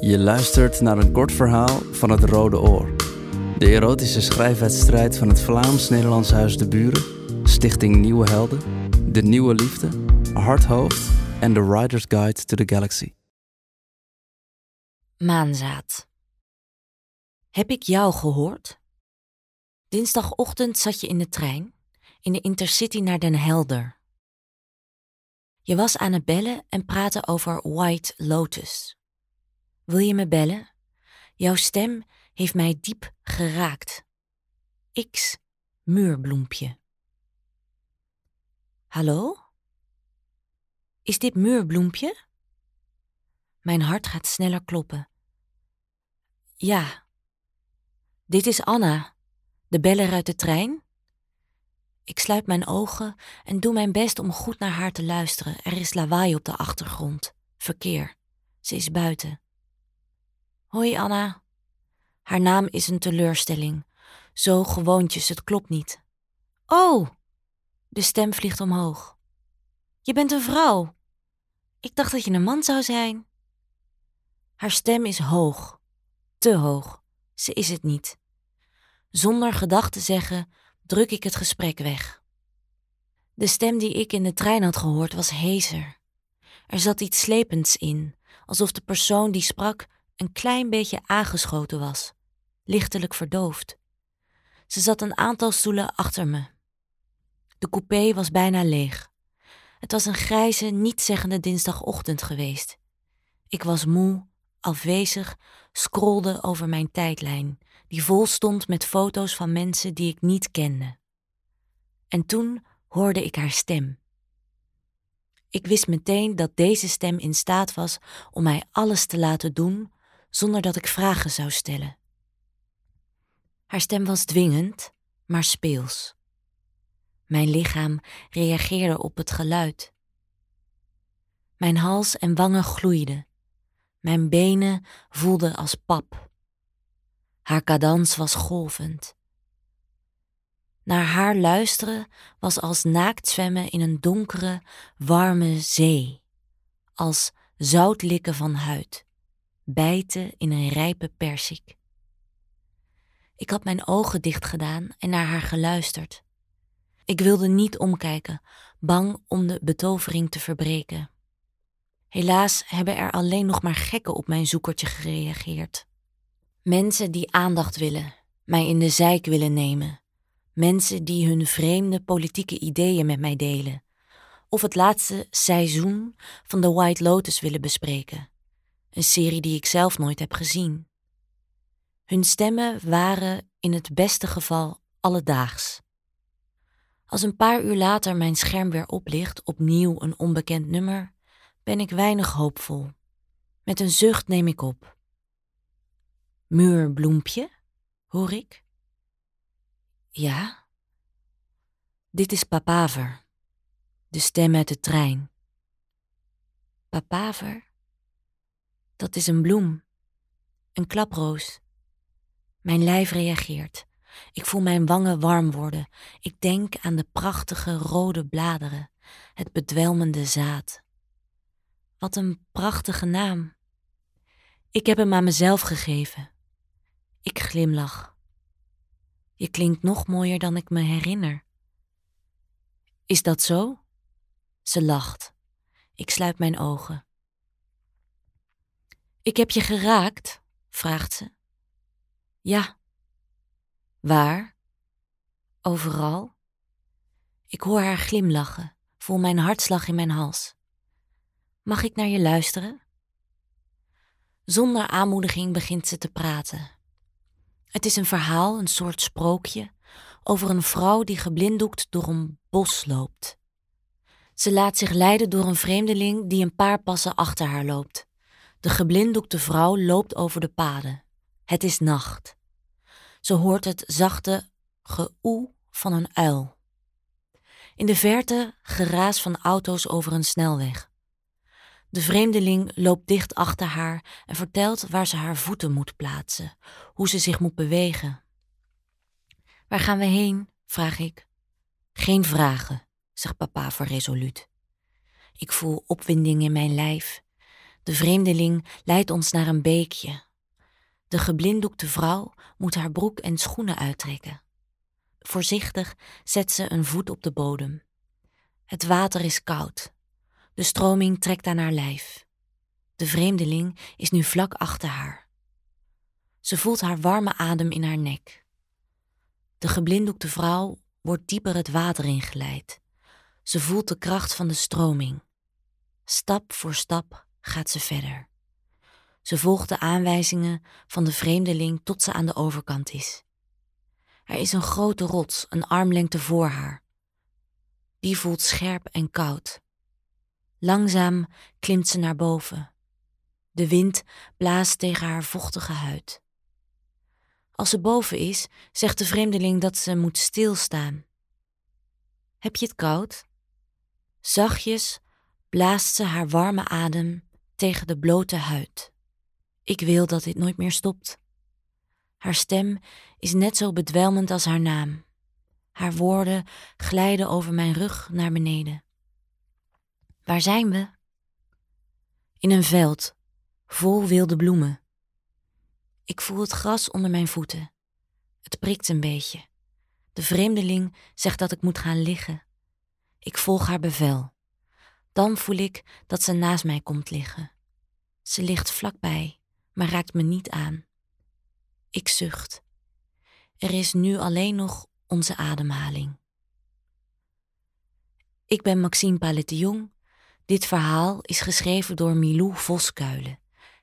Je luistert naar een kort verhaal van het Rode Oor. De erotische schrijfwedstrijd van het Vlaams-Nederlands Huis de Buren, Stichting Nieuwe Helden, De Nieuwe Liefde, Hardhoofd en The Rider's Guide to the Galaxy. Maanzaad. Heb ik jou gehoord? Dinsdagochtend zat je in de trein, in de Intercity naar Den Helder. Je was aan het bellen en praten over White Lotus. Wil je me bellen? Jouw stem heeft mij diep geraakt. X, muurbloempje. Hallo? Is dit muurbloempje? Mijn hart gaat sneller kloppen. Ja. Dit is Anna, de beller uit de trein. Ik sluit mijn ogen en doe mijn best om goed naar haar te luisteren. Er is lawaai op de achtergrond. Verkeer. Ze is buiten. Hoi Anna. Haar naam is een teleurstelling. Zo gewoontjes, het klopt niet. Oh! De stem vliegt omhoog. Je bent een vrouw. Ik dacht dat je een man zou zijn. Haar stem is hoog. Te hoog. Ze is het niet. Zonder gedacht te zeggen, druk ik het gesprek weg. De stem die ik in de trein had gehoord was heeser. Er zat iets slepends in, alsof de persoon die sprak een klein beetje aangeschoten was, lichtelijk verdoofd. Ze zat een aantal stoelen achter me. De coupé was bijna leeg. Het was een grijze, nietzeggende dinsdagochtend geweest. Ik was moe, afwezig, scrolde over mijn tijdlijn, die vol stond met foto's van mensen die ik niet kende. En toen hoorde ik haar stem. Ik wist meteen dat deze stem in staat was om mij alles te laten doen zonder dat ik vragen zou stellen. Haar stem was dwingend, maar speels. Mijn lichaam reageerde op het geluid. Mijn hals en wangen gloeiden. Mijn benen voelden als pap. Haar cadans was golvend. Naar haar luisteren was als naakt zwemmen in een donkere, warme zee, als zoutlikken van huid bijten in een rijpe persik. Ik had mijn ogen dicht gedaan en naar haar geluisterd. Ik wilde niet omkijken, bang om de betovering te verbreken. Helaas hebben er alleen nog maar gekken op mijn zoekertje gereageerd. Mensen die aandacht willen, mij in de zijk willen nemen. Mensen die hun vreemde politieke ideeën met mij delen. Of het laatste seizoen van The White Lotus willen bespreken een serie die ik zelf nooit heb gezien. Hun stemmen waren in het beste geval alledaags. Als een paar uur later mijn scherm weer oplicht, opnieuw een onbekend nummer, ben ik weinig hoopvol. Met een zucht neem ik op. Muurbloempje, hoor ik. Ja. Dit is Papaver, de stem uit de trein. Papaver? Dat is een bloem, een klaproos. Mijn lijf reageert. Ik voel mijn wangen warm worden. Ik denk aan de prachtige rode bladeren, het bedwelmende zaad. Wat een prachtige naam. Ik heb hem aan mezelf gegeven. Ik glimlach. Je klinkt nog mooier dan ik me herinner. Is dat zo? Ze lacht. Ik sluit mijn ogen. Ik heb je geraakt? vraagt ze. Ja. Waar? Overal. Ik hoor haar glimlachen, voel mijn hartslag in mijn hals. Mag ik naar je luisteren? Zonder aanmoediging begint ze te praten. Het is een verhaal, een soort sprookje, over een vrouw die geblinddoekt door een bos loopt. Ze laat zich leiden door een vreemdeling die een paar passen achter haar loopt. De geblinddoekte vrouw loopt over de paden. Het is nacht. Ze hoort het zachte geoe van een uil. In de verte geraas van auto's over een snelweg. De vreemdeling loopt dicht achter haar en vertelt waar ze haar voeten moet plaatsen, hoe ze zich moet bewegen. Waar gaan we heen? vraag ik. Geen vragen, zegt papa voor resoluut. Ik voel opwinding in mijn lijf De vreemdeling leidt ons naar een beekje. De geblinddoekte vrouw moet haar broek en schoenen uittrekken. Voorzichtig zet ze een voet op de bodem. Het water is koud. De stroming trekt aan haar lijf. De vreemdeling is nu vlak achter haar. Ze voelt haar warme adem in haar nek. De geblinddoekte vrouw wordt dieper het water ingeleid. Ze voelt de kracht van de stroming. Stap voor stap gaat ze verder. Ze volgt de aanwijzingen van de vreemdeling tot ze aan de overkant is. Er is een grote rots, een armlengte voor haar. Die voelt scherp en koud. Langzaam klimt ze naar boven. De wind blaast tegen haar vochtige huid. Als ze boven is, zegt de vreemdeling dat ze moet stilstaan. Heb je het koud? Zachtjes blaast ze haar warme adem tegen de blote huid. Ik wil dat dit nooit meer stopt. Haar stem is net zo bedwelmend als haar naam. Haar woorden glijden over mijn rug naar beneden. Waar zijn we? In een veld, vol wilde bloemen. Ik voel het gras onder mijn voeten. Het prikt een beetje. De vreemdeling zegt dat ik moet gaan liggen. Ik volg haar bevel. Dan voel ik dat ze naast mij komt liggen. Ze ligt vlakbij, maar raakt me niet aan. Ik zucht. Er is nu alleen nog onze ademhaling. Ik ben Maxime Palet Dit verhaal is geschreven door Milou Voskuilen,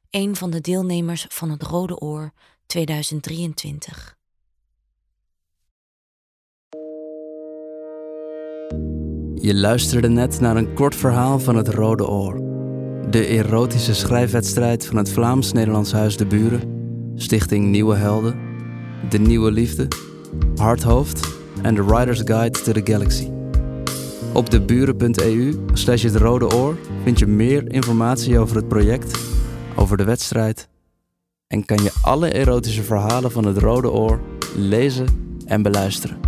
een van de deelnemers van het Rode Oor 2023. Je luisterde net naar een kort verhaal van het Rode Oor. De erotische schrijfwedstrijd van het Vlaams-Nederlands Huis de Buren, Stichting Nieuwe Helden, De Nieuwe Liefde, Hardhoofd en The Writer's Guide to the Galaxy. Op deburen.eu slash het Rode Oor vind je meer informatie over het project, over de wedstrijd en kan je alle erotische verhalen van het Rode Oor lezen en beluisteren.